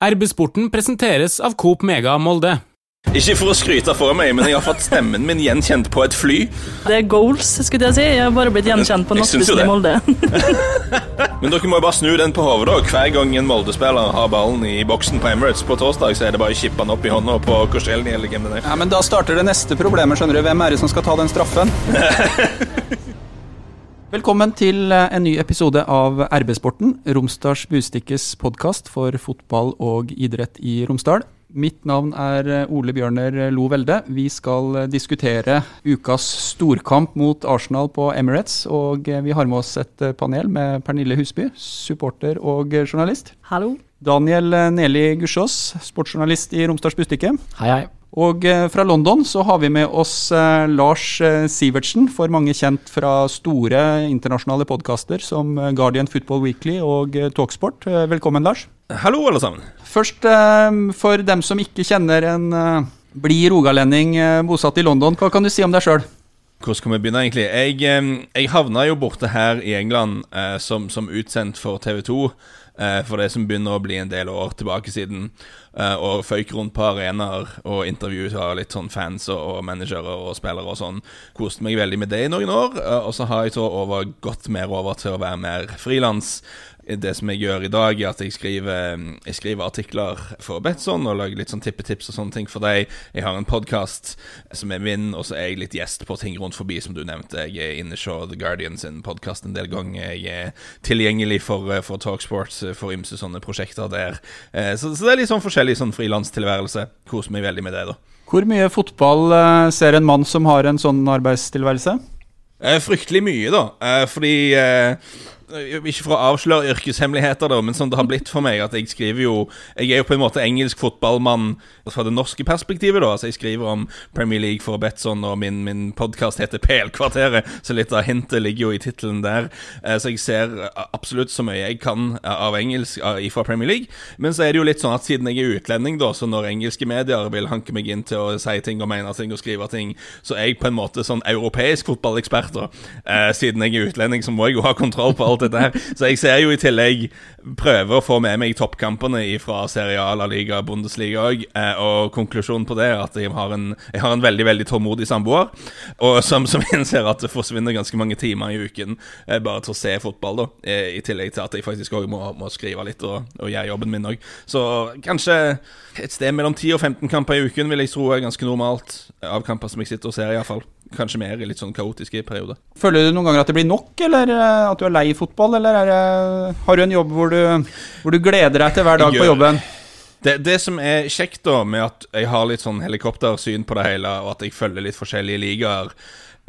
RB-sporten presenteres av Coop Mega Molde. Ikke for å skryte for meg, men jeg har fått stemmen min gjenkjent på et fly. Det er goals, skulle jeg si. Jeg har bare blitt gjenkjent på nattbussen i. Molde. Men dere må jo bare snu den på hodet. da. Hver gang en Molde-spiller har ballen i boksen på Emirates på torsdag, så er det bare å kippe den opp i hånda på Korselny eller hvem det er. Ja, men Da starter det neste problemet. skjønner du. Hvem er det som skal ta den straffen? Velkommen til eh, en ny episode av RB-sporten, Romsdals Bustikkes podkast for fotball og idrett i Romsdal. Mitt navn er eh, Ole Bjørner Lo Velde. Vi skal eh, diskutere ukas storkamp mot Arsenal på Emirates. Og vi har med oss et panel med Pernille Husby, supporter og journalist. Hallo. Daniel Neli Gussiås, sportsjournalist i Romsdals Bustikke. Hei, hei. Og eh, fra London så har vi med oss eh, Lars eh, Sivertsen, for mange kjent fra store internasjonale podkaster som Guardian Football Weekly og Talksport. Velkommen, Lars. Hallo, alle sammen. Først, for dem som ikke kjenner en blid rogalending bosatt i London, hva kan du si om deg sjøl? Hvor skal vi begynne, egentlig? Jeg, jeg havna jo borte her i England som, som utsendt for TV 2. Eh, for det som begynner å bli en del år tilbake siden. Eh, og føyk rundt på arenaer og intervjua litt sånn fans og, og managere og spillere og sånn. Koste meg veldig med det i noen år. eh, og så har jeg så over, gått mer over til å være mer frilans. Det som jeg gjør i dag, er at jeg skriver, jeg skriver artikler for Betson og lager litt sånn tippetips og sånne ting for deg. Jeg har en podkast som er min, og så er jeg litt gjest på ting rundt forbi, som du nevnte. Jeg er inne på The Guardian sin podkast en del ganger. Jeg er tilgjengelig for, for Talksport, for ymse sånne prosjekter der. Eh, Så, så det er litt sånn forskjellig sånn frilanstilværelse. Koser meg veldig med det, da. Hvor mye fotball eh, ser en mann som har en sånn arbeidstilværelse? Eh, fryktelig mye, da. Eh, fordi eh, Ikke for å avsløre yrkeshemmeligheter, da, men sånn det har blitt for meg at jeg skriver jo Jeg er jo på en måte engelsk fotballmann fra det norske perspektivet, da. Altså Jeg skriver om Premier League for Betson, og min, min podkast heter PL-kvarteret, så litt av hintet ligger jo i tittelen der. Eh, så jeg ser absolutt så mye jeg kan av engelsk eh, fra Premier League. Men så er det jo litt sånn at siden jeg er utlending, da, så når engelske medier vil hanke meg inn til å si ting og mene ting og skrive ting, så er jeg på en måte sånn europeisk fotballekspert, da. Eh, siden jeg er utlending, så må jeg jo ha kontroll på alt dette her. Så jeg ser jo i tillegg prøver å få med meg toppkampene fra Serial, Liga, Bundesliga òg. Eh, og konklusjonen på det er at jeg har en, jeg har en veldig veldig tålmodig samboer, og som, som innser at det forsvinner ganske mange timer i uken eh, bare til å se fotball, da. Eh, I tillegg til at jeg faktisk òg må, må skrive litt og, og gjøre jobben min òg. Så kanskje et sted mellom 10 og 15 kamper i uken vil jeg tro er ganske normalt. Av kamper som jeg sitter og ser, iallfall. Kanskje mer i litt sånn kaotiske perioder. Føler du noen ganger at det blir nok, eller eh, at du er lei fotball? Eller er det, har du en jobb hvor du, hvor du gleder deg til hver dag på jobben? Det, det som er kjekt da med at jeg har litt sånn helikoptersyn på det hele, og at jeg følger litt forskjellige ligaer,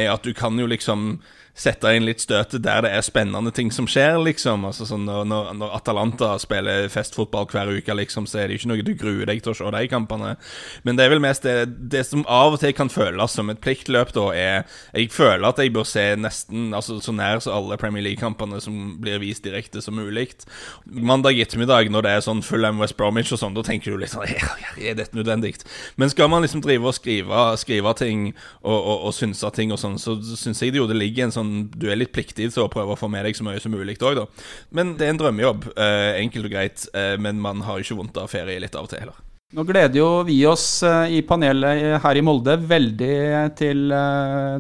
er at du kan jo liksom sette inn litt støtet der det er spennende ting som skjer, liksom. Altså sånn når, når, Atalanta spiller festfotball hver uke, liksom, så er det ikke noe du gruer deg til å se de kampene. Men det er vel mest det, det som av og til kan føles som et pliktløp, da, er Jeg føler at jeg bør se nesten altså så nær så alle Premier League-kampene som blir vist direkte som mulig. Mandag ettermiddag, når det er sånn full M West Bromwich og sånn, da tenker du litt sånn Er dette nødvendig? Men skal man liksom drive og skrive, skrive ting og, og, og synse ting og sånn, så syns jeg det jo det ligger en sånn Du er litt pliktig til å prøve å få med deg så mye som mulig òg, da. Men det er en drømmejobb. Eh, enkelt og greit. Eh, men man har jo ikke vondt av ferie litt av og til heller. Nå gleder jo vi oss eh, i panelet her i Molde veldig til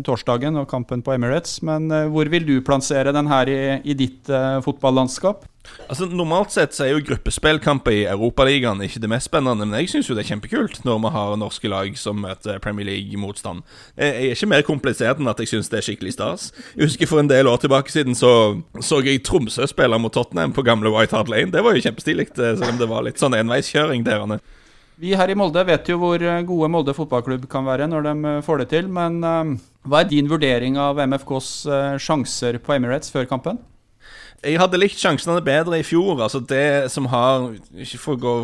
torsdagen og kampen på Emirates. Men hvor vil du plassere den her i, i ditt fotballandskap? Altså Normalt sett så er jo gruppespillkamper i Europaligaen ikke det mest spennende, men jeg syns jo det er kjempekult når vi har norske lag som møter Premier League-motstand. Jeg er ikke mer komplisert enn at jeg syns det er skikkelig stas. Jeg husker For en del år tilbake siden så så jeg Tromsø spille mot Tottenham på gamle White Hart Lane. Det var jo kjempestilig, eh, selv om det var litt sånn enveiskjøring der. Vi her i Molde vet jo hvor eh, gode Molde fotballklubb kan være når de eh, får det til. Men hva er din vurdering av MFKs sjanser på Emirates før kampen? Jeg hadde likt sjansene bedre i fjor. Altså Det som har Ikke for å gå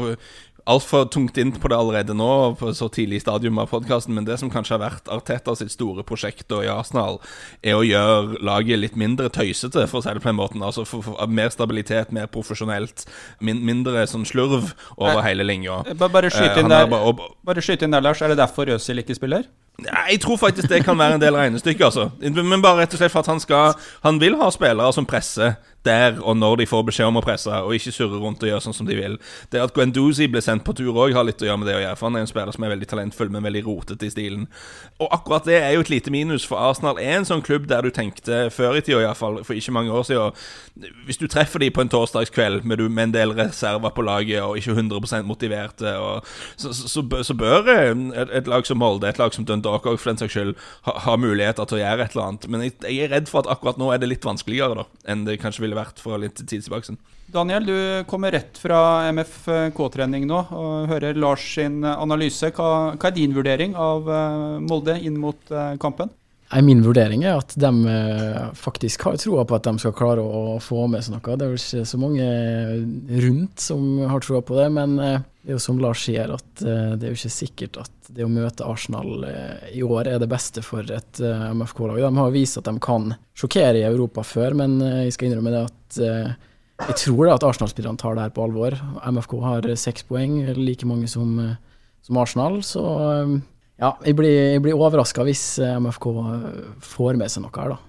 altfor tungt inn på det allerede nå, på så tidlig stadium av podkasten, men det som kanskje har vært Arteta sitt store prosjekt i Arsenal, er å gjøre laget litt mindre tøysete, for å si det på den måten. Altså for, for, Mer stabilitet, mer profesjonelt. Min, mindre sånn slurv over Eh, hele linja. Bare, Bare Eh, inn bare- og- bare skyt inn der, Lars. Er det derfor Øzil ikke spiller? Nei, Jeg tror faktisk det kan være en del regnestykke, altså. Men bare rett og slett for at han skal Han vil ha spillere som presser der og når de får beskjed om å presse, og ikke surre rundt og gjøre sånn som de vil. Det at Guendouzi ble sendt på tur òg, har litt å gjøre med det å gjøre. For han er en spiller som er veldig talentfull, men veldig rotete i stilen. Og akkurat det er jo et lite minus, for Arsenal er en sånn klubb der du tenkte før i tida, iallfall for ikke mange år siden Hvis du treffer de på en torsdagskveld med, med en del reserver på laget og ikke 100% motiverte, og, så, så, så, bør et, et, lag som Molde, et lag som Dundalk òg for den saks skyld, ha, ha, muligheter til å gjøre et eller annet. Men jeg, jeg, er redd for at akkurat nå er det litt vanskeligere da enn det kanskje ville vært for litt tid tilbake. Daniel, du kommer rett fra MFK-trening nå og hører Lars sin analyse. Hva, hva, er din vurdering av eh, Molde inn mot eh, kampen? Min vurdering er at de eh, faktisk har troa på at de skal klare å få med seg noe. Det er vel ikke så mange rundt som har troa på det, men det er jo som Lars sier, at det er jo ikke sikkert at det å møte Arsenal i år er det beste for et MFK-lag. De har vist at de kan sjokkere i Europa før, men jeg skal innrømme det at jeg tror da at Arsenal-spillerne tar det her på alvor. MFK har seks poeng, like mange som, som Arsenal. Så ja, jeg blir, jeg blir overraska hvis MFK får med seg noe her, da.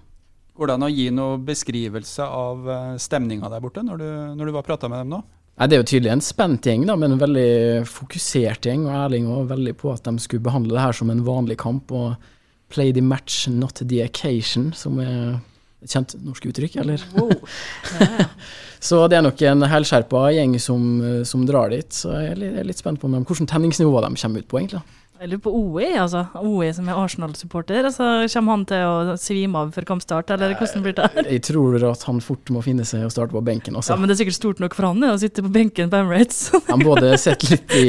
Går det an å gi noe beskrivelse av eh, stemninga der borte, når du, når du var prata med dem nå? Nei, Det er jo tydelig en spent gjeng, da, men en veldig fokusert gjeng. Og Erling var veldig på at de skulle behandle det her som en vanlig kamp. og Play the match, not the occasion, som er et kjent norsk uttrykk, eller? Wow. Ja, ja. Så det er nok en helskjerpa gjeng som, som, drar dit. Så jeg er litt, jeg er litt spent på dem, hvilket tenningsnivå de kommer ut på, egentlig. Jeg lurer på OE, altså. OE som er Arsenal-supporter. Altså, kommer han til å svime av før kampstart, eller hvordan blir det? Jeg tror at han fort må finne seg å starte på benken også. Ja, Men det er sikkert stort nok for han å sitte på benken på Emirates. han både sett litt i,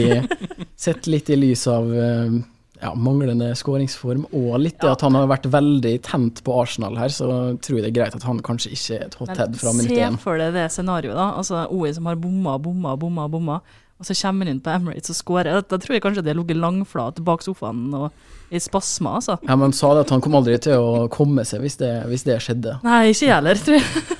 sett litt i lys av uh, ja, manglende skåringsform og litt det at han har vært veldig tent på Arsenal her, så tror jeg det er greit at han kanskje ikke er et hothead fra minutt én. Se for deg det scenarioet, da. Altså OI som har bomma, bomma, bomma, bomma. Og så kommer han inn på Emirates og skårer. Da tror jeg kanskje det har ligget langflat bak sofaen og i spasmer, altså. Ja, men sa det at han kom aldri til å komme seg hvis det, hvis det skjedde. Nei, ikke jeg heller, tror jeg.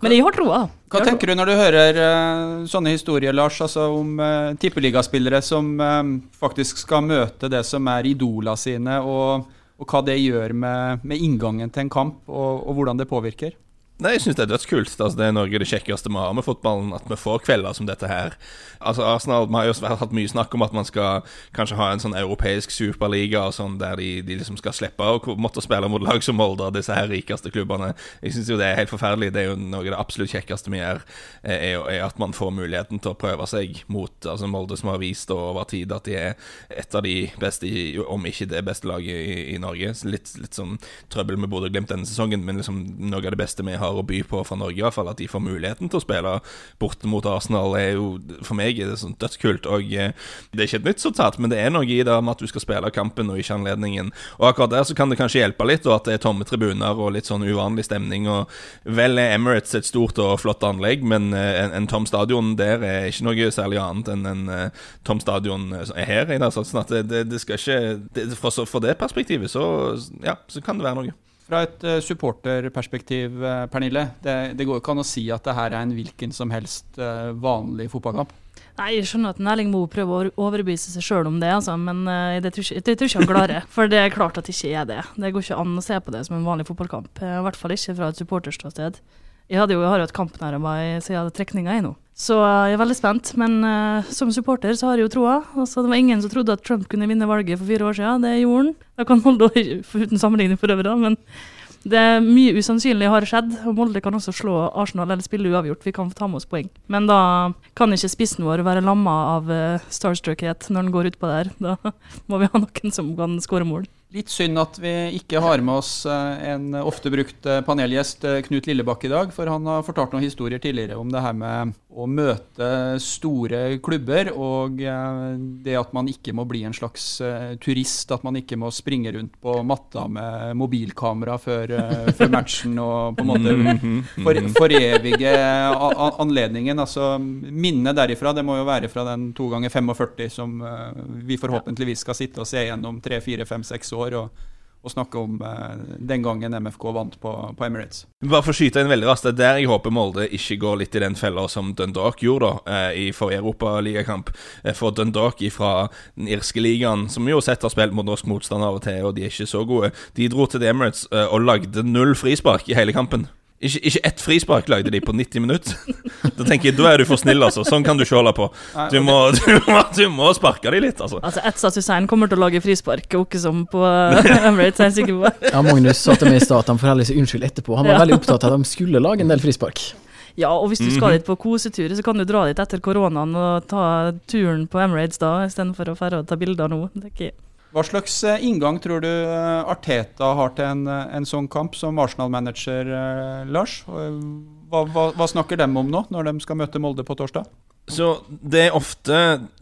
Men jeg har troa. Hva tenker du når du hører uh, sånne historier, Lars, altså om uh, tippeligaspillere som uh, faktisk skal møte det som er idola sine, og, og hva det gjør med, med, inngangen til en kamp, og, og hvordan det påvirker? Nei, jeg syns det er dødskult. Altså, det er Norge det kjekkeste vi har med fotballen, at vi får kvelder som dette her. Altså, Arsenal vi har jo hatt mye snakk om at man skal kanskje ha en sånn europeisk superliga og sånn, der de, de, liksom skal slippe å måtte spille mot lag som Molde, disse her rikeste klubbene. Jeg syns jo det er helt forferdelig. Det er jo noe av det absolutt kjekkeste vi gjør, eh, er, er, at man får muligheten til å prøve seg mot altså Molde, som har vist over tid at de er et av de beste, om ikke det beste laget i, i Norge. Litt, litt sånn trøbbel med Bodø-Glimt denne sesongen, men liksom noe av det beste vi har har å by på fra Norge, i hvert fall. At de får muligheten til å spille borte mot Arsenal, er jo for meg er det sånn dødskult. Og eh, det er ikke et nytt sortat, men det er noe i det med at du skal spille kampen og ikke anledningen. Og akkurat der så kan det kanskje hjelpe litt, og at det er tomme tribuner og litt sånn uvanlig stemning. Og vel er Emirates et stort og flott anlegg, men eh, en, en tom stadion der er ikke noe særlig annet enn en uh, tom stadion er her. sånn at det, det, det skal ikke det, for, for det perspektivet så, ja, så kan det være noe. Fra et uh, supporterperspektiv, uh, Pernille. Det, det, går ikke an å si at det her er en hvilken som helst uh, vanlig fotballkamp. Nei, Jeg skjønner at Erling Moe prøver å overbevise seg sjøl om det, altså, men det tror, ikke, det tror ikke han klarer. For det er klart at det ikke er det. Det går ikke an å se på det som en vanlig fotballkamp. I hvert fall ikke fra et supporterståsted. Jeg, jo, jeg har jo hatt kampen her meg siden trekninga nå. Så jeg er veldig spent. Men uh, som supporter så har jeg jo troa. Altså, det var ingen som trodde at Trump kunne vinne valget for fire år siden. Det gjorde han. Jeg kan holde uten sammenligning for øvrig, da, men det er mye usannsynlig har skjedd. og Molde kan også slå Arsenal eller spille uavgjort. Vi kan få ta med oss poeng. Men da kan ikke spissen vår være lamma av uh, starstruckhet når den går utpå der. Da må vi ha noen som kan skåre mål. Litt synd at vi ikke har med oss eh, en ofte brukt eh, panelgjest, eh, Knut Lillebakk, i dag. For han har fortalt noen historier tidligere om det her med å møte store klubber, og det at man ikke må bli en slags turist. At man ikke må springe rundt på matta med mobilkamera før, før matchen og på en måte mhm. for, forevige anledningen. Altså, minnet derifra det må jo være fra den to ganger 45 som vi forhåpentligvis skal sitte og se gjennom tre, fire, fem, seks år år. og, og snakke om eh, den gangen MFK vant på, på, Emirates. Bare for å skyte inn veldig raskt, det er der jeg håper Molde ikke går litt i den fella som Dundalk gjorde da, eh, i forrige europaligakamp. Eh, for Dundalk fra den irske ligaen, som vi jo sett har spilt mot norsk motstand av og til, og de er ikke så gode, de dro til The Emirates eh, og lagde null frispark i hele kampen. Ikke, ikke ett frispark lagde de på 90 minutter. Da tenker jeg, da er du for snill, altså. Sånn kan du ikke holde på. Du må, du må, du må sparke de litt, altså. Altså, Etsa Hussein kommer til å lage frispark, ikke som på Emirates, er jeg sikker på. Ja, Magnus sa til meg i stad at han får heller si unnskyld etterpå. Han var Ja. veldig opptatt av at de skulle lage en del frispark. Ja, og hvis du skal dit på kosetur, så kan du dra dit etter koronaen og ta turen på Emirates da, istedenfor å dra og ta bilder nå. Det er ikke Hva slags eh, inngang tror du eh, Arteta har til en, eh, en sånn kamp som Arsenal-manager, Lars? Hva, hva, hva snakker de om nå, når de skal møte Molde på torsdag? Så det er ofte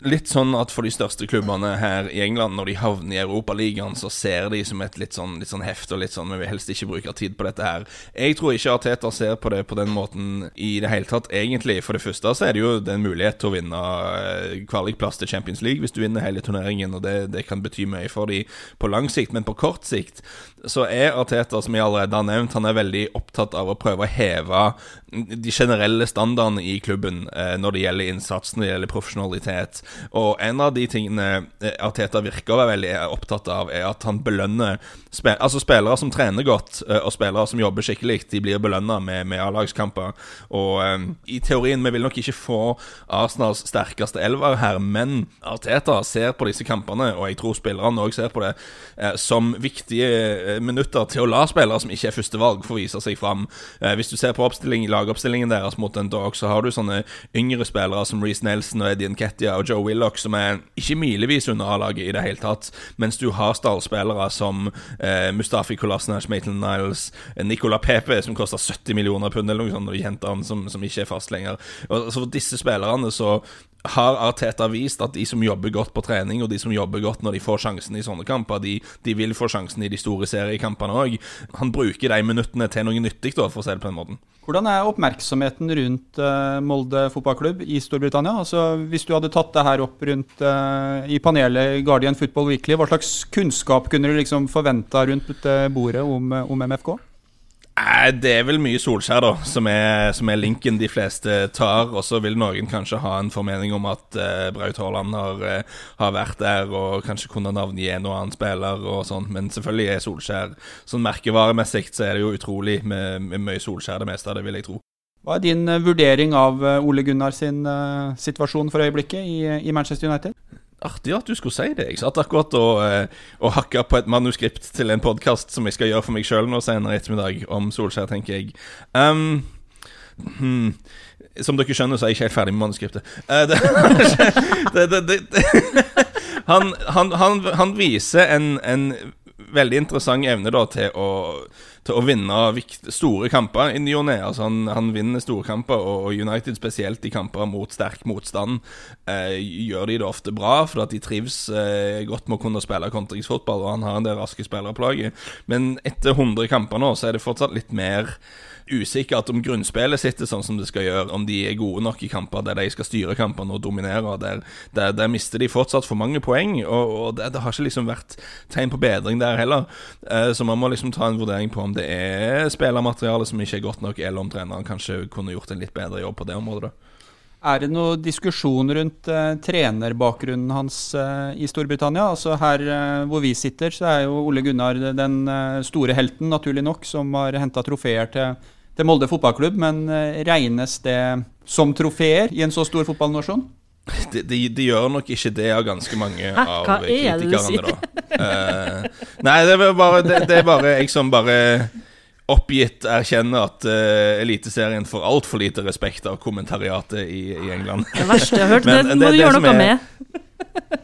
litt sånn at for de største klubbene her i England, når de havner i Europaligaen, så ser de som et litt sånn, litt sånn heft og litt sånn Vi vil helst ikke bruke tid på dette her. Jeg tror ikke Arteta ser på det på den måten i det hele tatt, egentlig. For det første så er det jo det en mulighet til å vinne eh, kvalikplass til Champions League hvis du vinner hele turneringen, og det, det kan bety mye for de på lang sikt. Men på kort sikt så er Arteta, som jeg allerede har nevnt, han er veldig opptatt av å prøve å heve de generelle standardene i klubben eh, når det gjelder innsats, når det gjelder profesjonalitet. Og en av de tingene eh, Arteta virker å være veldig opptatt av, er at han belønner spe altså spillere som trener godt, eh, og spillere som jobber skikkelig. De blir belønna med, med A-lagskamper. Og eh, i teorien, vi vil nok ikke få Arsenals sterkeste elver her, men Arteta ser på disse kampene, og jeg tror spillerne òg ser på det, eh, som viktige eh, minutter til å la spillere som ikke er førstevalg, få vise seg fram. Eh, hvis du ser på lagoppstillingen deres mot en dog, så har du sånne yngre spillere som Reece Nelson og Eddie Nketiah og Joe Willoch, som er ikke milevis under A-laget i det hele tatt, mens du har stallspillere som eh, Mustafi Kolasnash Maitland Niles, eh, Nicola Pepe, som koster 70 millioner pund eller noe sånt, når de henter han, som, som ikke er fast lenger. Og, så for disse spillerne så har Arteta vist at de som jobber godt på trening, og de som jobber godt når de får sjansen i sånne kamper, de, de vil få sjansen i de store seriekampene òg. Han bruker de minuttene til noe nyttig, da, for å si det på den måten. Hvordan er oppmerksomheten rundt eh, Molde fotballklubb i Storbritannia? Altså, hvis du hadde tatt det her opp rundt uh, i panelet Guardian Football Weekly, hva slags kunnskap kunne du liksom forventa rundt bordet om, eh, om MFK? Det er vel mye Solskjær, da, som er, som er linken de fleste tar. Og så vil noen kanskje ha en formening om at uh, Braut Haaland har, uh, har vært der og kanskje kunne navngi en og annen spiller og sånn. Men selvfølgelig er Solskjær sånn merkevaremessig så er det jo utrolig med, med mye Solskjær, det meste av det, vil jeg tro. Hva er din eh, vurdering av Ole Gunnar sin uh, situasjon for øyeblikket i, i Manchester United? Artig at du skulle si det. Jeg satt akkurat og, eh, og hakka på et manuskript til en podkast som jeg skal gjøre for meg sjøl nå senere i ettermiddag, om Solskjær, tenker jeg. Um, hmm. Som dere skjønner, så er jeg ikke helt ferdig med manuskriptet. Uh, det, det, det. Han, han, han, han viser en, en veldig interessant evne da til å, til å vinne vikt, store kamper i ny og ne. Altså han, han vinner store kamper, og, United spesielt i kamper mot sterk motstand eh, gjør de det ofte bra, for at de trives eh, godt med å kunne spille kontringsfotball, og han har en del raske spillere på laget. Men etter 100 kamper nå, så er det fortsatt litt mer usikkert om grunnspillet sitter sånn som det skal gjøre, om de er gode nok i kamper der de skal styre kampene og dominere. Der, der, der mister de fortsatt for mange poeng, og, og det, det har ikke liksom vært tegn på bedring der heller. Eh, så man må liksom ta en vurdering på om det er spillermateriale som ikke er godt nok, eller om treneren kanskje kunne gjort en litt bedre jobb på det området. da. Er det noe diskusjon rundt eh, trenerbakgrunnen hans eh, i Storbritannia? Altså Her eh, hvor vi sitter, så er jo Ole Gunnar den eh, store helten, naturlig nok, som har henta trofeer til, til Molde fotballklubb. Men eh, regnes det som trofeer i en så stor fotballnasjon? De, de, de gjør nok ikke det av ganske mange Hæ? av er kritikerne, da. Uh, nei, det er, bare, det, det er bare jeg som bare oppgitt erkjenner at uh, Eliteserien får altfor lite respekt av kommentariatet i, i England. Det verste jeg har hørt, Men det det må du gjøre noe er- med.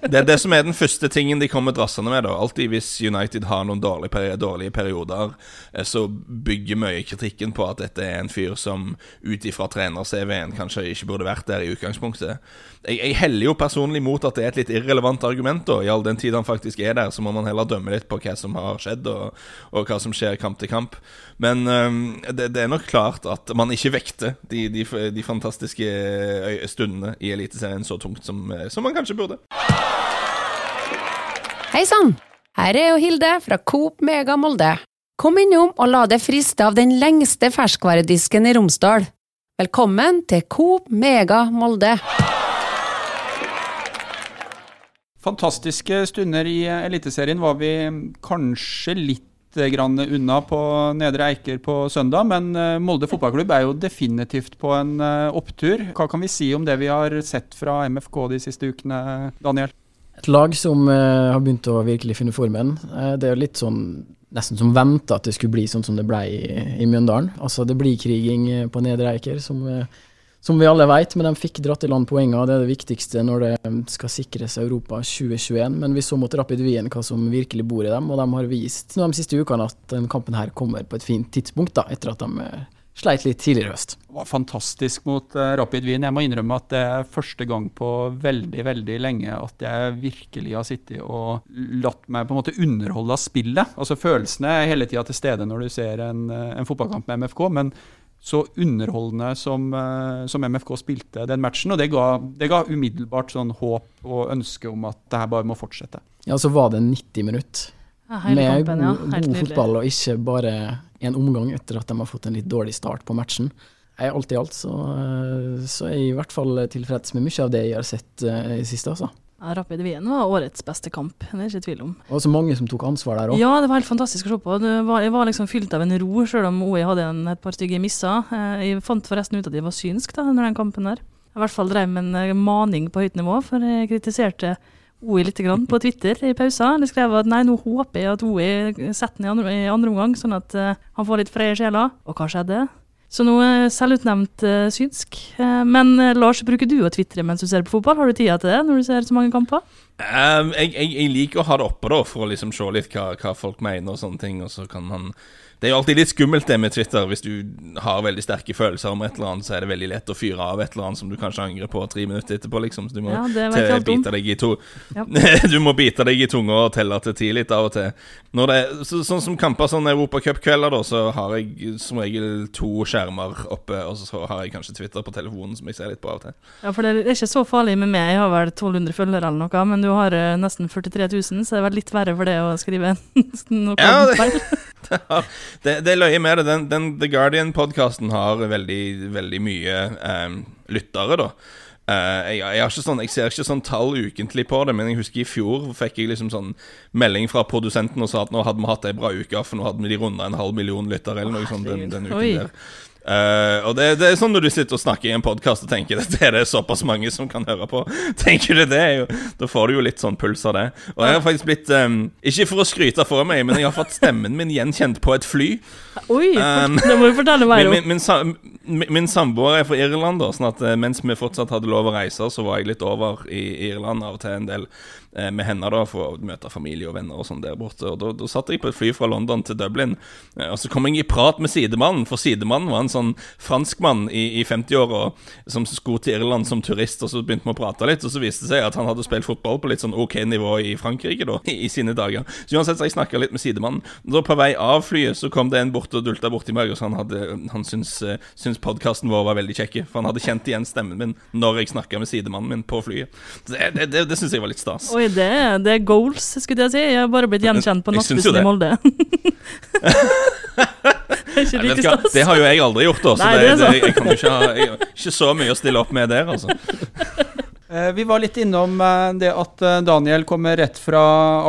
Det er det som er den første tingen de kommer drassende med. da Alltid hvis United har noen dårlige, dårlige perioder, eh, så bygger mye kritikken på at dette er en fyr som ut ifra trener-CV-en kanskje ikke burde vært der i utgangspunktet. Jeg, jeg heller jo personlig mot at det er et litt irrelevant argument. da I all den tid han faktisk er der, så må man heller dømme litt på hva som har skjedd, og, og hva som skjer kamp til kamp. Men øhm, det, det er nok klart at man ikke vekter de, de, de fantastiske stundene i Eliteserien så tungt som, eh, som man kanskje burde. Hei sann! Her er jo Hilde fra Coop Mega Molde. Kom innom og la deg friste av den lengste ferskvaredisken i Romsdal. Velkommen til Coop Mega Molde. Fantastiske stunder i Eliteserien var vi kanskje litt grann unna på Nedre Eiker på søndag, men eh, Molde fotballklubb er jo definitivt på en eh, opptur. Hva kan vi si om det vi har sett fra MFK de siste ukene, Daniel? Et lag som eh, har begynt å virkelig finne formen. Eh, det er jo litt sånn nesten som venta at det skulle bli sånn som det ble i, i Mjøndalen. Altså Det blir kriging eh, på Nedre Eiker, som, eh, som vi alle vet, men de fikk dratt i land poengene. Det er det viktigste når det skal sikres Europa 2021. Men vi så mot Rapid Wien hva som virkelig bor i dem, og de har vist de siste ukene at denne kampen her kommer på et fint tidspunkt, da, etter at de eh, sleit litt tidligere i høst. Det var fantastisk mot eh, Rapid Wien. Jeg må innrømme at det er første gang på veldig veldig lenge at jeg virkelig har sittet og latt meg på en måte underholde av spillet. Altså Følelsene er hele tida til stede når du ser en, eh, en fotballkamp med MFK, men så underholdende som, eh, som MFK spilte den matchen. Og det ga, det ga umiddelbart sånn håp og ønske om at det her bare må fortsette. Ja, så var det 90 minutter Ja, med kampen, ja. god, god fotball, og ikke bare en omgang etter at de har fått en litt dårlig start på matchen. Jeg, alt i alt så, eh, så er jeg i hvert fall tilfreds med mye av det jeg har sett eh, i det siste. Altså. Rapid Wien var årets beste kamp, det er ikke tvil om. Og så mange som tok ansvar der òg. Ja, det var helt fantastisk å se på. Det var, jeg var liksom fylt av en ro, selv om OI hadde en, et par stygge misser. Eh, Jeg fant forresten ut at jeg var synsk da, under den kampen der. Jeg i hvert fall drev med en eh, maning på høyt nivå, for jeg kritiserte OI litt grann på Twitter i pausen. Jeg skrev at nei, nå håper jeg at OI setter den i andre, i andre omgang, sånn at eh, han får litt fred i sjela. Og hva skjedde? Så nå jeg selvutnevnt uh, synsk. Eh, men eh, Lars, bruker du å tvitre mens du ser på fotball? Har du tida til det når du ser så mange kamper? Um, jeg, jeg, jeg liker å ha det oppe da for å liksom se litt hva, hva folk mener og sånne ting. Og så kan man Det er jo alltid litt skummelt det med Twitter. Hvis du har veldig sterke følelser om et eller annet, så er det veldig lett å fyre av et eller annet som du kanskje angrer på tre minutter etterpå. liksom Så du må Ja, bite deg i to Ja. Du må bite deg i tunga og telle til ti litt av og til. Er- så, sånn som kamper sånn Europacupkvelder, da, så har jeg som regel to skjermer oppe, og så har jeg kanskje Twitter på telefonen som jeg ser litt på av og til. Ja, for det er ikke så farlig med meg. Jeg har vel 1200 følgere eller noe, men du har eh, nesten 43 000, så det er vel litt verre for det å skrive noe Ja, det- feil. det, det er løye med det. Den, den The Guardian-podkasten har veldig, veldig mye um, lyttere, da. Uh, jeg, jeg, sånn, jeg ser ikke sånn tall ukentlig på det, men jeg husker i fjor fikk jeg liksom sånn melding fra produsenten og sa at nå hadde vi hatt ei bra uke, for nå hadde vi de runda en halv million lyttere eller noe sånt den, den uken der. Eh, og det, det er sånn når du sitter og snakker i en podkast og tenker at det er såpass mange som kan høre på. Tenker du det jo, Da får du jo litt sånn puls av det. Og jeg har faktisk blitt um, Ikke for å skryte for meg, men jeg har fått stemmen min gjenkjent på et fly. Oi, Um, det må du fortelle meg om. min, min, sa- min, min samboer er fra Irland, da, sånn at eh, mens vi fortsatt hadde lov å reise, så var jeg litt over i Irland av og til en del med henne da for å møte familie og venner og sånn der borte. Og da, da satt jeg på et fly fra London til Dublin, eh, og så kom jeg i prat med sidemannen, for sidemannen var en sånn franskmann i, i 50-åra som skulle til Irland som turist, og så begynte vi å prate litt, og så viste det seg at han hadde spilt fotball på litt sånn ok nivå i Frankrike da, i, i sine dager. Så uansett så jeg snakka litt med sidemannen. Da på vei av flyet så kom det en bort og dulta borti meg, og så han, hadde, han syntes, uh, syntes podkasten vår var veldig kjekk, for han hadde kjent igjen stemmen min når jeg snakka med sidemannen min på flyet. Det, det, det, det syns jeg var litt stas. Oi, det, er- det er goals, skulle jeg si. Jeg har bare blitt gjenkjent på nattbussen i. Molde. det er ikke like stas. det har jo jeg aldri gjort, da, så Nei, det, det jeg kan jo ikke ha jeg, ikke så mye å stille opp med der, altså. Eh, Vi var litt innom eh, det at eh, Daniel kommer rett fra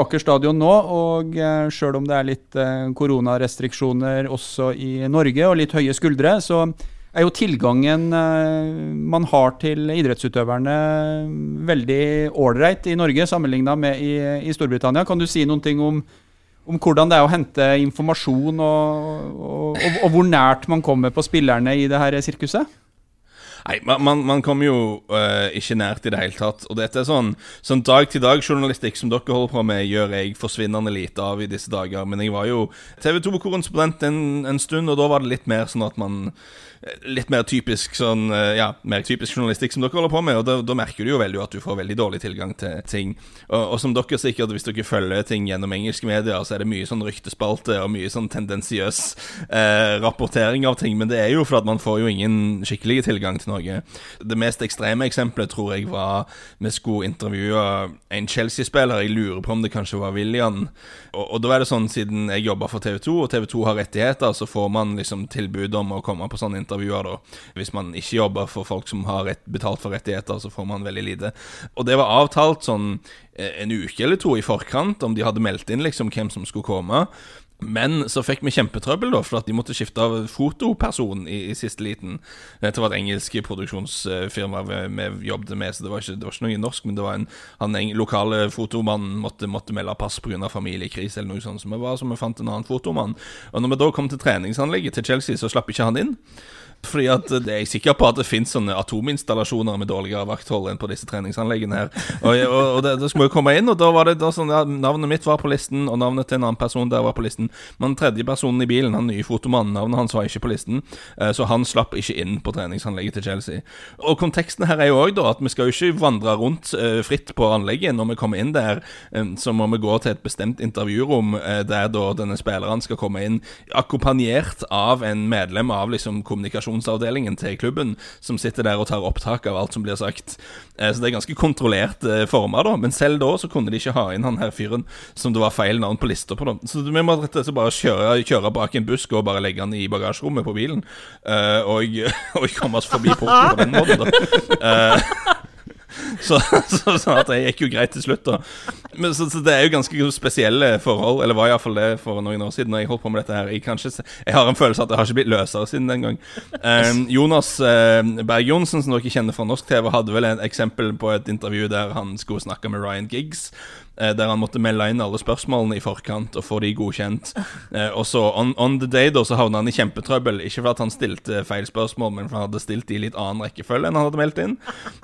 Aker stadion nå. Og sjøl om det er litt koronarestriksjoner også i Norge, og litt høye skuldre, så er jo tilgangen eh, man har til idrettsutøverne veldig ålreit i Norge sammenligna med i, i Storbritannia. Kan du si noen ting om, om hvordan det er å hente informasjon, og, og, og, og hvor nært man kommer på spillerne i det her sirkuset? Nei, man, man, man kommer jo uh, ikke nært i det hele tatt. Og dette er sånn, sånn dag-til-dag-journalistikk som dere holder på med, gjør jeg forsvinnende lite av i disse dager. Men jeg var jo TV 2-korrespondent en, en stund, og da var det litt mer sånn at man Litt mer typisk sånn øh, Ja, mer typisk journalistikk som dere holder på med. Og da, da merker du jo veldig at du får veldig dårlig tilgang til ting. Og, og som dere sikkert, hvis dere følger ting gjennom engelske medier, så er det mye sånn ryktespalte og mye sånn tendensiøs eh, rapportering av ting. Men det er jo fordi at man får jo ingen skikkelig tilgang til noe. Det mest ekstreme eksempelet tror jeg var vi skulle intervjue en Chelsea-spiller. Jeg lurer på om det kanskje var William. Og, og da er det sånn, siden jeg jobber for TV 2, og TV 2 har rettigheter, så får man liksom tilbud om å komme på sånne intervjuer, da. Hvis man ikke jobber for folk som har rett, betalt for rettigheter, så får man veldig lite. Og det var avtalt sånn eh, en uke eller to i forkant, om de hadde meldt inn liksom hvem som skulle komme. Men så fikk vi kjempetrøbbel, da, for at de måtte skifte av fotoperson i, i siste liten. Dette var et engelsk produksjonsfirma vi, vi jobbet med, så det var, ikke, det var ikke noe norsk. Men det var en han en, lokale fotomannen måtte, måtte melde pass pga. familiekrise eller noe sånt. Så vi var så vi fant en annen fotomann. Og når vi da kom til treningsanlegget til Chelsea, så slapp ikke han inn. Fordi at det er sikker på at det finnes sånne atominstallasjoner med dårligere vakthold enn på disse treningsanleggene her. Og, og, og det, det skulle jo komme inn, og da var det da sånn ja, Navnet mitt var på listen, og navnet til en annen person der var på listen. Men tredje personen i bilen, han nye fotomannen, navnet hans var ikke på listen. eh, Så han slapp ikke inn på treningsanlegget til Chelsea. Og konteksten her er jo òg at vi skal jo ikke vandre rundt eh, fritt på anlegget. Når vi kommer inn der, eh, så må vi gå til et bestemt intervjurom der da denne spilleren skal komme inn, akkompagnert av en medlem av liksom kommunikasjonsavdelingen til klubben, som sitter der og tar opptak av alt som blir sagt. Eh, Så det er ganske kontrollerte former, da. Men selv da så kunne de ikke ha inn han her fyren som det var feil navn på lista på. da Så vi må rett og slett bare kjøre, kjøre bak en busk og bare legge han i bagasjerommet på bilen. eh, og, og komme oss forbi porten på den måten, da. Så, så, så at det gikk jo greit til slutt, da. Men, så, så det er jo ganske spesielle forhold, eller var iallfall det for noen år siden. Når jeg holdt på med dette her Jeg, kanskje, jeg har en følelse at det har ikke blitt løsere siden den gang. Um, Jonas uh, Berg-Johnsen, som dere kjenner fra norsk TV, hadde vel et eksempel på et intervju der han skulle snakke med Ryan Giggs. Eh, Der han måtte melde inn alle spørsmålene i forkant og få de godkjent. Eh, Og så on, on the day da så havna han i kjempetrøbbel. Ikke fordi han stilte feil spørsmål, men fordi han hadde stilt i litt annen rekkefølge enn han hadde meldt inn.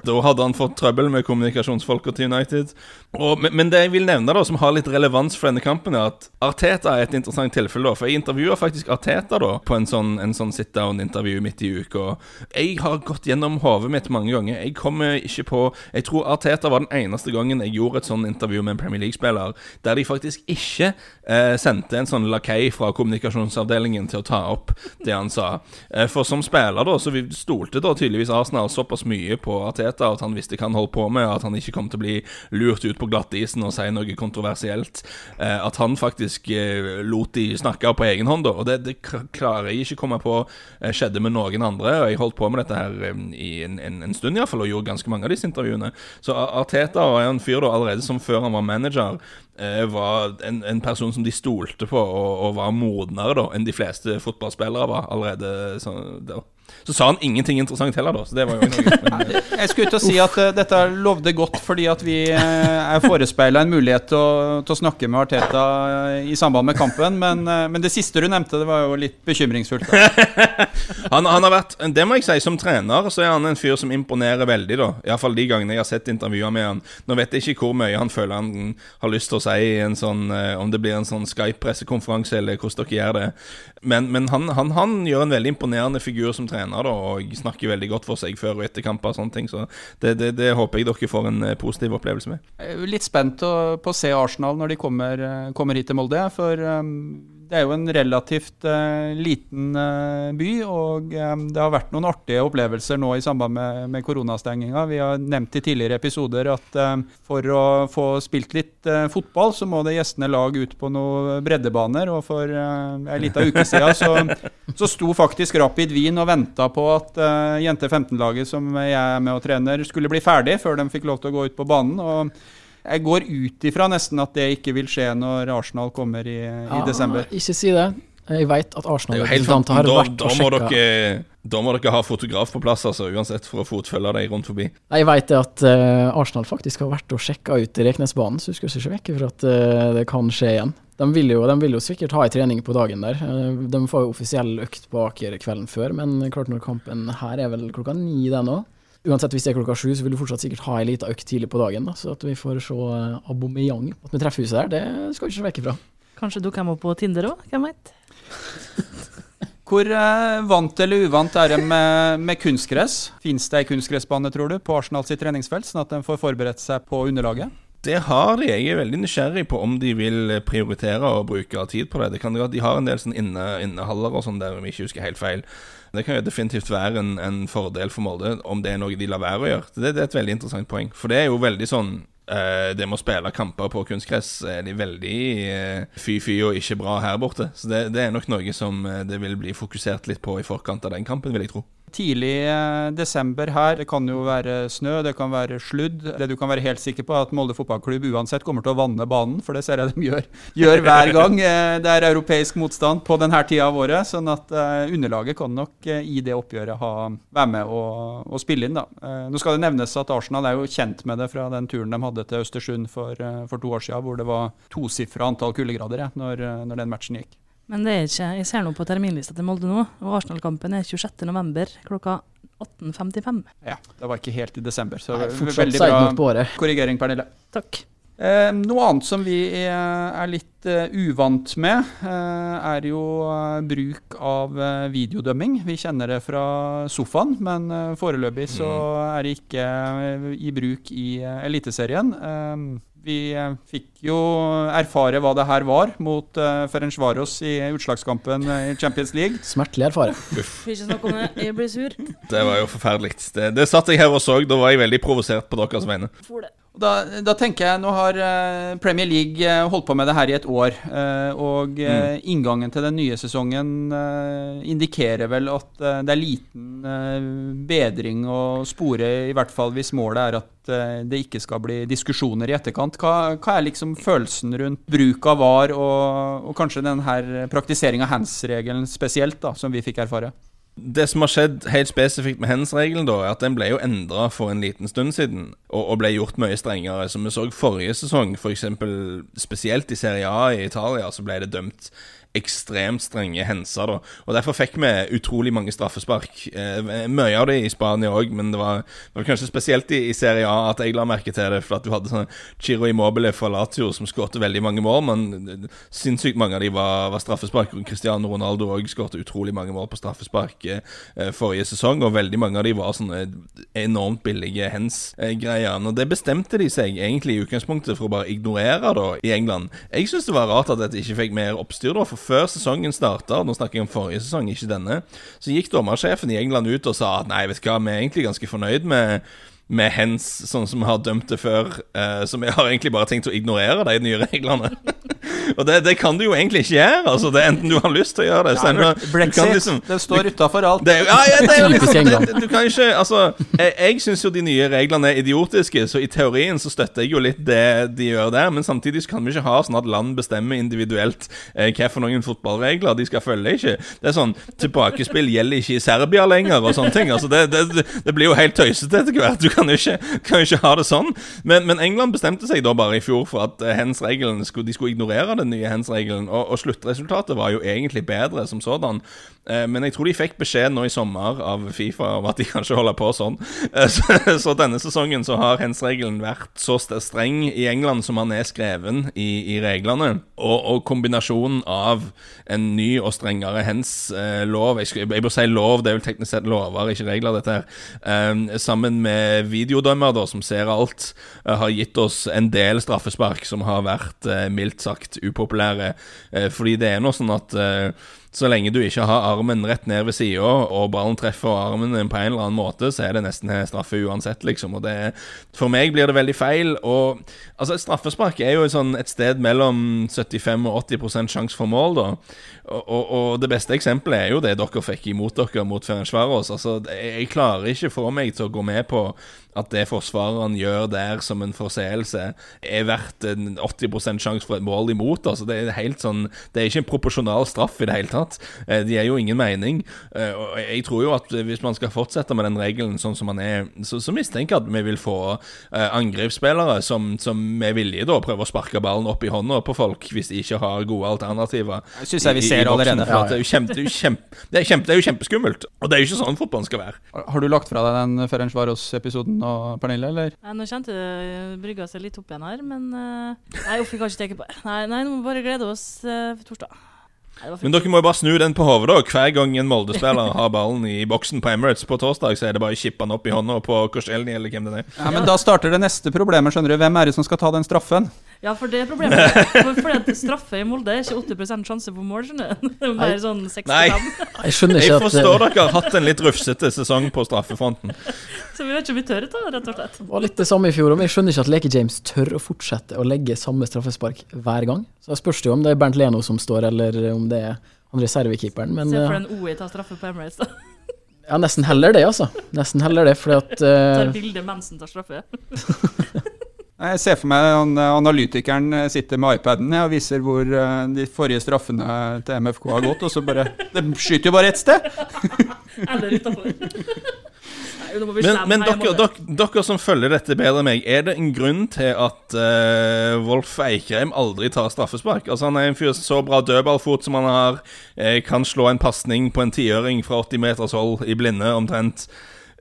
Da hadde han fått trøbbel med kommunikasjonsfolka til United. Og, men, men det jeg vil nevne, da som har litt relevans for denne kampen, er at Arteta er et interessant tilfelle. da For jeg intervjua faktisk Arteta da på en sånn, sånn sit down-intervju midt i uka. Jeg har gått gjennom hodet mitt mange ganger. Jeg kommer ikke på Jeg tror Arteta var den eneste gangen jeg gjorde et sånn intervju med en Premier League-spiller der de faktisk ikke eh, sendte en sånn lakei fra kommunikasjonsavdelingen til å ta opp det han sa. Eh, for som spiller, da, så vi stolte da tydeligvis Arsenal såpass mye på Arteta at han visste hva han holdt på med, at han ikke kom til å bli lurt ut på glattisen og si noe kontroversielt. Eh, at han faktisk eh, lot de snakke på egen hånd, da. Og det, det klarer jeg ikke komme på eh, skjedde med noen andre. Og jeg holdt på med dette her eh, i en, en, en stund, iallfall, og gjorde ganske mange av disse intervjuene. Så Arteta var en fyr da allerede som før han var manager, eh, var en, en person som de stolte på, og, og var modnere da enn de fleste fotballspillere var allerede sånn, da. Så sa han ingenting interessant heller, da. Så det var jo noe. Jeg skulle ikke si at uh, dette lovde godt fordi at vi uh, er forespeila en mulighet til å, til å snakke med Arteta eh, i samband med kampen, men, uh, men det siste du nevnte, det var jo litt bekymringsfullt. Han, han har vært, det må jeg si, som trener så er han en fyr som imponerer veldig, da. Iallfall de gangene jeg har sett intervjuer med han. Nå vet jeg ikke hvor mye han føler han har lyst til å si en sånn Om det blir en sånn Skype-pressekonferanse, eller hvordan dere gjør det. Men, men han, han, han gjør en veldig imponerende figur som trener, da, og snakker veldig godt for seg før og etter kamper. Så det, det, det håper jeg dere får en eh, positiv opplevelse med. Litt spent på å se Arsenal når de kommer, eh, kommer hit til Molde. For det er jo en relativt uh, liten uh, by, og um, det har vært noen artige opplevelser nå i samband med, med koronastenginga. Vi har nevnt i tidligere episoder at um, for å få spilt litt uh, fotball, så må det gjestene lag ut på noen breddebaner. Og for uh, ei lita uke siden så, så sto faktisk Rapid Wien og venta på at Jente 15-laget som jeg er med og trener, skulle bli ferdig før de fikk lov til å gå ut på banen. og jeg går ut ifra nesten at det ikke vil skje når Arsenal kommer i, i desember. Ikke si det. Jeg vet at er Arsenal-representanter har da, vært da, og må dere, da må dere ha fotograf på plass, altså, uansett, for å fotfølge deg rundt forbi. Jeg vet at uh, Arsenal faktisk har vært og sjekka ut Reknesbanen, så du skal ikke vekk fra at uh, det kan skje igjen. De vil, jo, de vil jo sikkert ha ei trening på dagen der. Eh, de får jo offisiell økt på Aker kvelden før, men klart når kampen her er vel klokka ni den òg. Uansett hvis det er klokka sju, så vil du fortsatt sikkert ha ei lita økt tidlig på dagen. Da, så at vi får se uh, Aubameyang på treffer huset der, det skal vi ikke se vekk ifra. Kanskje du kommer på Tinder òg, hvem veit. Hvor eh, vant eller uvant er de med, med kunstgress? Fins det ei kunstgressbane, tror du, på Arsenal sitt treningsfelt, sånn at de får forberedt seg på underlaget? Det har de. Jeg er veldig nysgjerrig på om de vil prioritere å bruke tid på det. Det kan være at De har en del sånn inne, innehaller og sånn der, om jeg ikke husker helt feil. Det kan jo definitivt være en, en fordel for Molde om det er noe de lar være å gjøre. Det, det er et veldig interessant poeng. For det er jo veldig sånn eh, Det med å spille kamper på kunstgress er de veldig eh, fy-fy og ikke bra her borte. Så det, det er nok noe som eh, det vil bli fokusert litt på i forkant av den kampen, vil jeg tro. Tidlig eh, desember her, det kan jo være snø, det kan være sludd. Det du kan være helt sikker på, er at Molde fotballklubb uansett kommer til å vanne banen, for det ser jeg de gjør, gjør hver gang eh, det er europeisk motstand på denne tida av året. Sånn at eh, underlaget kan nok i det oppgjøret ha, være med og, og spille inn, da. Nå skal det nevnes at Arsenal er jo kjent med det fra den turen de hadde til Østersund for, for to år siden, hvor det var tosifra antall kuldegrader når, når den matchen gikk. Men det er ikke, jeg ser nå på terminlista til Molde nå, og Arsenal-kampen er 26.11. klokka 18.55. Ja, det var ikke helt i desember, så Nei, ve- veldig bra korrigering, Pernille. Takk. Eh, noe annet som vi er, er litt uh, uvant med, eh, er jo uh, bruk av uh, videodømming. Vi kjenner det fra sofaen, men eh, foreløpig så er det ikke eh, i bruk i eh, Eliteserien. Eh, vi eh, fikk jo erfare hva det her var mot uh, Ferencvaros i utslagskampen eh, i Champions League. Smertelig erfare. Ikke snakke om det, jeg blir sur. Det var jo forferdelig. Det, det satt jeg her og så. Da var jeg veldig provosert på deres vegne. For det. Da, da tenker jeg, Nå har eh, Premier League eh, holdt på med det her i et år. eh, og mm. inngangen til den nye sesongen indikerer vel at det er liten bedring å spore, i hvert fall hvis målet er at det ikke skal bli diskusjoner i etterkant. Hva, hva er liksom følelsen rundt bruk av VAR, og, og kanskje denne praktisering av hands-regelen spesielt, da, som vi fikk erfare? Det som har skjedd helt spesifikt med hands-regelen, er at den ble jo endra for en liten stund siden, og, og ble gjort mye strengere. Som vi så forrige sesong, f.eks. spesielt i Serie A i Italia, så ble det dømt ekstremt strenge henser. da Og Derfor fikk vi utrolig mange straffespark. Eh, mye av det i Spania òg, men det var, det var kanskje spesielt i, i Serie A at jeg la merke til det. For at du hadde sånn Chiro Immobile fra Lazio som skårte veldig mange mål, men sinnssykt mange av de var, var straffespark. Cristiano Ronaldo òg skårte utrolig mange mål på straffespark eh, forrige sesong, og veldig mange av de var sånne enormt billige hands-greier. Og det bestemte de seg egentlig i utgangspunktet for å bare ignorere da i England. Jeg syns det var rart at dette ikke fikk mer oppstyr, da, for før sesongen starta, nå snakker jeg om forrige sesong, ikke denne, så gikk dommersjefen i England ut og sa at nei, vet du hva, vi er egentlig ganske fornøyd med med hens, sånn som vi har dømt det før. Uh, så vi har egentlig bare tenkt å ignorere de nye reglene. og det, det kan du jo egentlig ikke gjøre. Altså, det er Enten du har lyst til å gjøre det ja, du- du Brexit, kan liksom- det står utafor alt. det ja, ja, det er jo liksom, det, du kan ikke Altså, jeg, jeg syns jo de nye reglene er idiotiske, så i teorien så støtter jeg jo litt det de gjør der, men samtidig så kan vi ikke ha sånn at land bestemmer individuelt eh, hva for noen fotballregler de skal følge. ikke Det er sånn Tilbakespill gjelder ikke i Serbia lenger, og sånne ting. Altså, det, det, det blir jo helt tøysete etter hvert. Du kan jo ikke, kan ikke ha det sånn. Men, men England bestemte seg da bare i fjor for at eh, hands-regelen skulle, de skulle ignorere den nye hands-regelen, og, og sluttresultatet var jo egentlig bedre som sådan. Eh, Men jeg tror de fikk beskjed nå i sommer av Fifa om at de kan ikke holde på sånn. Eh, Så, så denne sesongen så har hens-regelen vært så streng i England som han er skreven i, i reglene. Og, og kombinasjonen av en ny og strengere hens-lov jeg, bør si lov, det er vel teknisk sett lover, ikke regler, dette her. eh, sammen med videodømmer da, som ser alt, eh, har gitt oss en del straffespark som har vært eh, mildt sagt upopulære. Eh, fordi det er nå sånn at så lenge du ikke har armen rett ned ved sida, og ballen treffer armen på en eller annen måte, så er det nesten straffe uansett, liksom. Og det, for meg blir det veldig feil. Og altså, straffespark er jo sånn, et sted mellom 75 og 80% sjanse for mål, da. Og, og, og det beste eksempelet er jo det dere fikk imot dere mot Ferencvaros. Altså, jeg klarer ikke få meg til å gå med på at det forsvareren gjør der som en forseelse, er verdt en 80 sjanse for et mål imot. Altså, det er helt sånn Det er ikke en proporsjonal straff i det hele tatt. Eh, De gir jo ingen mening. Eh, Og jeg tror jo at hvis man skal fortsette med den regelen sånn som man er, så, så mistenker jeg at vi vil få eh, angrepsspillere som, som med vilje da prøver å sparke ballen opp i hånda på folk hvis de ikke har gode alternativer. Det synes jeg vi i- i ser boksen, allerede. for at Det er kjempe, det er kjempe, det er kjempe, det er jo kjempeskummelt. Og det er jo ikke sånn fotballen skal være. Har du lagt fra deg den Ferencvaros-episoden nå, Pernille, eller? Nei, nå kjente det brygga seg litt opp igjen her, men Nei, uff, jeg kan ikke tenke på det. Nei, nei, nå må vi bare glede oss uh, for torsdag. Men dere må jo bare snu den på hodet, da. Hver gang en Molde-spiller har ballen i boksen på Emirates på torsdag, så er det bare å kippe den opp i hånda på Korselny eller hvem det er. Ja, men Da starter det neste problemet. skjønner du. Hvem er det som skal ta den straffen? Ja, for det er problemet. For, fordi at straffe i Molde er ikke 80 sjanse på mål, skjønner du. Det er mer sånn 65. Nei. Jeg skjønner ikke at forstår at dere har hatt en litt rufsete sesong på straffefronten. Så vi vet ikke om vi tør ta det, rett og slett. var litt det samme i fjor. Men jeg skjønner ikke at Leke-James tør å fortsette å legge samme straffespark hver gang. Så jeg spørs det jo om det er Bernt Leno som står, eller om det er han reservekeeperen. Men Se for eh, en OI tar straffe på Emirates, da. Ja, nesten heller det, altså. Nesten heller det, fordi at Tar eh, bilde mens han tar straffe. Jeg ser for meg han, eh, analytikeren eh, sitter med iPaden og viser hvor eh, de forrige straffene til MFK har gått, og så bare Det skyter jo bare ett sted! Eller utafor. Men, men dere, dere, dere som følger dette bedre enn meg, er det en grunn til at uh, Wolf Eikheim aldri tar straffespark? Altså Han er en fyr så bra dødballfot som han har, eh, kan slå en pasning på en tiøring fra 80 meters hold i blinde omtrent.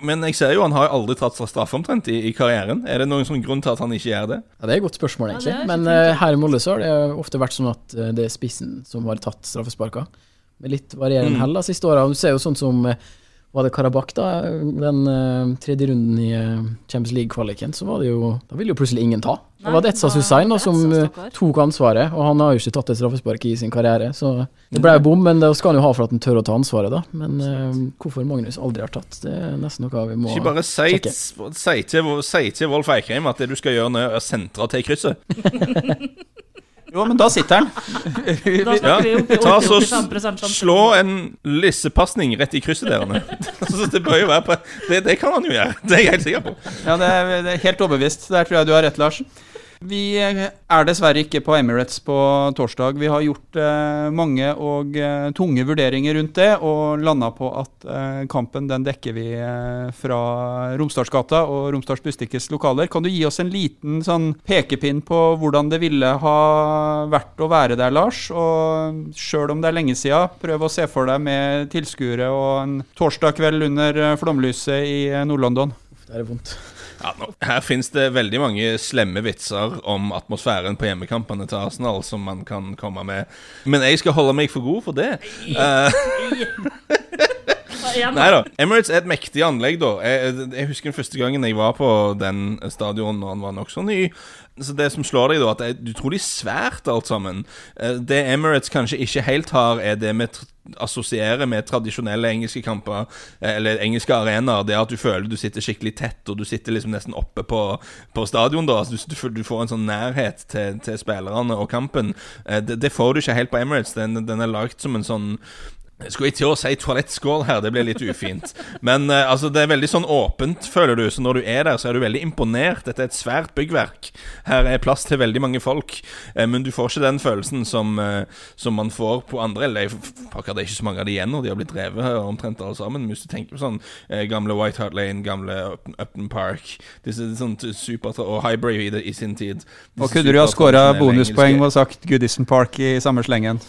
Men jeg ser jo han har aldri tatt straffe omtrent i, i karrieren. Er det noen sånn grunn til at han ikke gjør det? Ja, Det er et godt spørsmål, egentlig. Ja, Men eh, her i Molde så har det ofte vært sånn at eh, det er spissen som har tatt straffesparka. Med litt varierende Mm. hell de siste åra. Du ser jo sånn som eh, var det Karabakh, da? Den uh, tredje runden i uh, Champions League-kvaliken, så var det jo Da ville jo plutselig ingen ta. Da Nei, var det Etsas da- Hussein da, som eh, tok ansvaret, og han har jo ikke tatt et straffespark i sin karriere. Så det ble jo bom, men det skal han jo ha for at han tør å ta ansvaret, da. Men hvorfor Magnus aldri har tatt, det er nesten noe vi må Ikke bare si, sjekke. si, til, si til Wolf Eikheim at det du skal gjøre nå, er å sentre til krysset. Jo, men da sitter han. Da snakker vi opp Ta så 85 sjanse. Slå en lissepasning rett i krysset der. Så det bør jo være på det, det kan han jo gjøre, det er jeg helt sikker på. Ja, det er, det er helt overbevist. Der tror jeg du har rett, Lars. Vi er dessverre ikke på Emirates på torsdag. Vi har gjort eh, mange og eh, tunge vurderinger rundt det, og landa på at eh, kampen den dekker vi eh, fra Romsdalsgata og Romsdals Bustikkes lokaler. Kan du gi oss en liten sånn pekepinn på hvordan det ville ha vært å være der, Lars? Og sjøl om det er lenge sida, prøv å se for deg med tilskuere og en torsdag kveld under eh, flomlyset i eh, Nord-London. Det er vondt. Ja, nå, her finnes det veldig mange slemme vitser om atmosfæren på hjemmekampene til Arsenal som man kan komme med. Men jeg skal holde meg for god for det. Eh, Nei da. Emirates er et mektig anlegg, da. Jeg, jeg husker den første gangen jeg var på den stadion når han var nokså ny. Så det som slår deg, da, at det er utrolig svært, alt sammen. Eh, Det Emirates kanskje ikke helt har, er det vi assosierer med tradisjonelle engelske kamper, eh, eller engelske arenaer. Det at du føler du sitter skikkelig tett, og du sitter liksom nesten oppe på, på stadion. da altså, du, du, du får en sånn nærhet til, til spillerne og kampen. Eh, Det, det får du ikke helt på Emirates. Den, den er lagd som en sånn skulle jeg til å si toalettskål her, det blir litt ufint. Men uh, altså, det er veldig sånn åpent, føler du. Så når du er der, så er du veldig imponert. Dette er et svært byggverk. Her er plass til veldig mange folk. Uh, men du får ikke den følelsen som, uh, som man får på andre Eller pakker det er ikke så mange av de igjen, og de har blitt drevet omtrent alle sammen. Men hvis du tenker på sånn gamle White Hart Lane, gamle Upton, Park Disse sånn super Og Hybrid i, det- i sin tid. Og kunne du ha skåra bonuspoeng og sagt Goodison Park i samme slengen?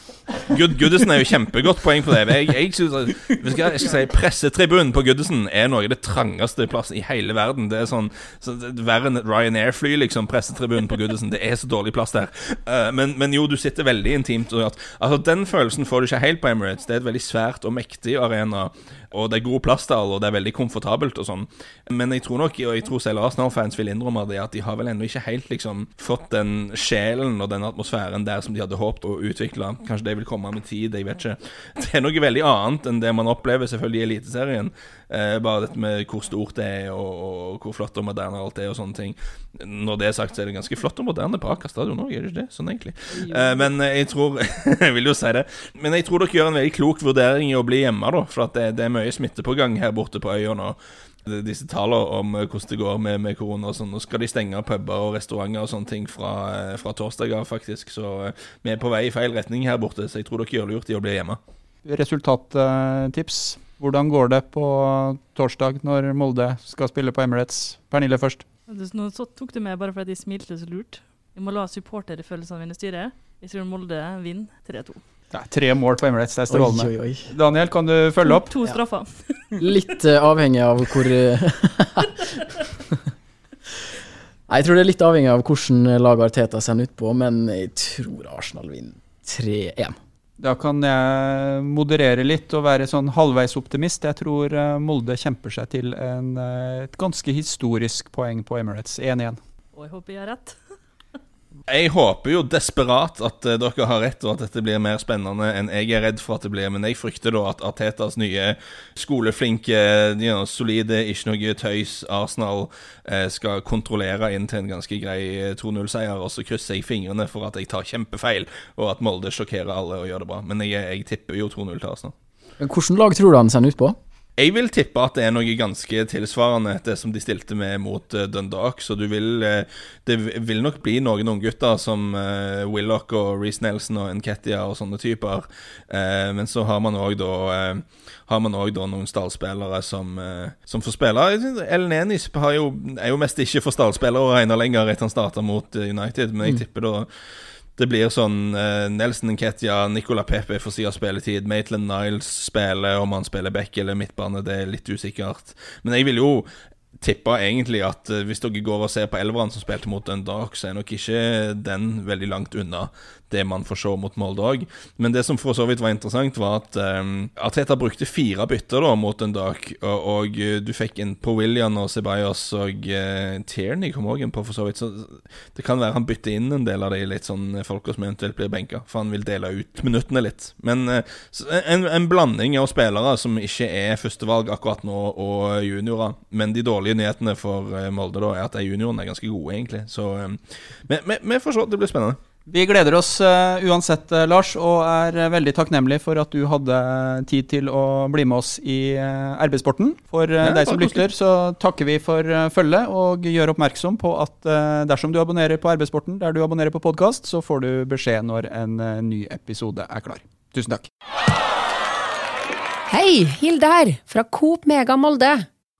Good, Goodison er jo kjempegodt poeng på det. Jeg, jeg, synes jeg, skal, jeg skal si Pressetribunen på Goodison er noe av det trangeste plass i hele verden. Det er sånn så er Verre enn Ryanair-fly, liksom. Pressetribunen på Goodison. Det er så dårlig plass der. Uh, men, men jo, du sitter veldig intimt. Og altså, den følelsen får du ikke helt på Emirates. Det er et veldig svært og mektig arena. Og det er god plass til alle, og det er veldig komfortabelt og sånn. Men jeg tror nok, og jeg tror selv Arsenal-fans vil innrømme det, at de har vel ennå ikke helt liksom fått den sjelen og den atmosfæren der som de hadde håpet å utvikle. Kanskje det vil komme med tid, jeg vet ikke. Det er noe veldig annet enn det man opplever selvfølgelig i Eliteserien. Eh, bare dette med hvor stort det er, og, og hvor flott og moderne alt er, og sånne ting. Når det er sagt, så er det ganske flott og moderne på Aker stadion òg, er det ikke det? Sånn egentlig. Eh, men jeg tror Jeg vil jo si det. Men jeg tror dere gjør en veldig klok vurdering i å bli hjemme, da. For at det, det er mye smitte på gang her borte på øya nå. Disse tallene om eh, hvordan det går med, med korona og sånn. Nå skal de stenge puber og restauranter og sånne ting fra, eh, fra torsdag av, faktisk. Så eh, vi er på vei i feil retning her borte, så jeg tror dere gjør lurt i å bli hjemme. Resultattips. Hvordan går det på torsdag når Molde skal spille på Emirates? Pernille først. Nå så tok du meg bare fordi de smilte så lurt. Vi må la supporterfølelsene mine styre. Jeg tror Molde vinner 3-2. Er tre mål på Emirates, det er strålende. oi, oi. Daniel, kan du følge opp? To to straffer. Litt uh, avhengig av hvor eh, Nei, Jeg tror det er litt avhengig av hvordan laget Arteta sender utpå, men jeg tror Arsenal vinner 3-1. Da kan jeg moderere litt og være sånn halvveis optimist. Jeg tror eh, Molde kjemper seg til en, et ganske historisk poeng på Emirates. 1-1. Og jeg håper jeg har rett. Jeg håper jo desperat at eh, dere har rett, og at dette blir mer spennende enn jeg er redd for at det blir. Men jeg frykter da at Artetas nye skoleflinke, you know, solide, ikke noe tøys Arsenal eh, skal kontrollere inn til en ganske grei eh, 2-0-seier. Og så krysser jeg fingrene for at jeg tar kjempefeil, og at Molde sjokkerer alle og gjør det bra. Men jeg, jeg tipper jo 2-0 til Arsenal. Hvilket lag tror du han sender utpå? Jeg vil tippe at det er noe ganske tilsvarende det som de stilte med mot uh, Dundalk. Så du vil uh, Det vil nok bli noen unggutter som uh, Willoch og Reece Nelson og Nketia og sånne typer. Men så har man òg da Har man også da noen stallspillere som, som får spille. Ellen Enis er jo mest ikke for stallspillere å regne lenger etter han starta mot United, men jeg mm. tipper da det blir sånn uh, Nelson Nketia, Nicola Pepe får si av spilletid. Maitland Niles spiller, om han spiller back eller midtbane, det er litt usikkert. Men jeg vil jo tippa egentlig at uh, hvis dere går og ser på elveren som spilte mot Dundalk, så er nok ikke den veldig langt unna det man får se mot Molde òg. Men det som for så vidt var interessant, var at um, Arteta brukte fire bytter da mot dag, og, og uh, du fikk inn på William og Ceballos og uh, Tierney kom òg inn på, for så vidt. Så det kan være han bytter inn en del av de litt sånn folka som eventuelt blir benka, for han vil dele ut minuttene litt. Men uh, en, en, blanding av spillere som ikke er førstevalg akkurat nå, og juniorer. Men de dårlige nyhetene for Molde da er at de juniorene er ganske gode, egentlig. Så um, vi får se. Det blir spennende. Vi gleder oss uh, uansett, uh, Lars, og er uh, veldig takknemlig for at du hadde tid til å bli med oss i arbeidssporten. For ja, deg som lytter, så takker vi for følget og gjør oppmerksom på at dersom du abonnerer på Arbeidssporten der du abonnerer på podkast, så får du beskjed når en ny episode er klar. Tusen takk. Hei, Hilde her, fra Coop Mega Molde.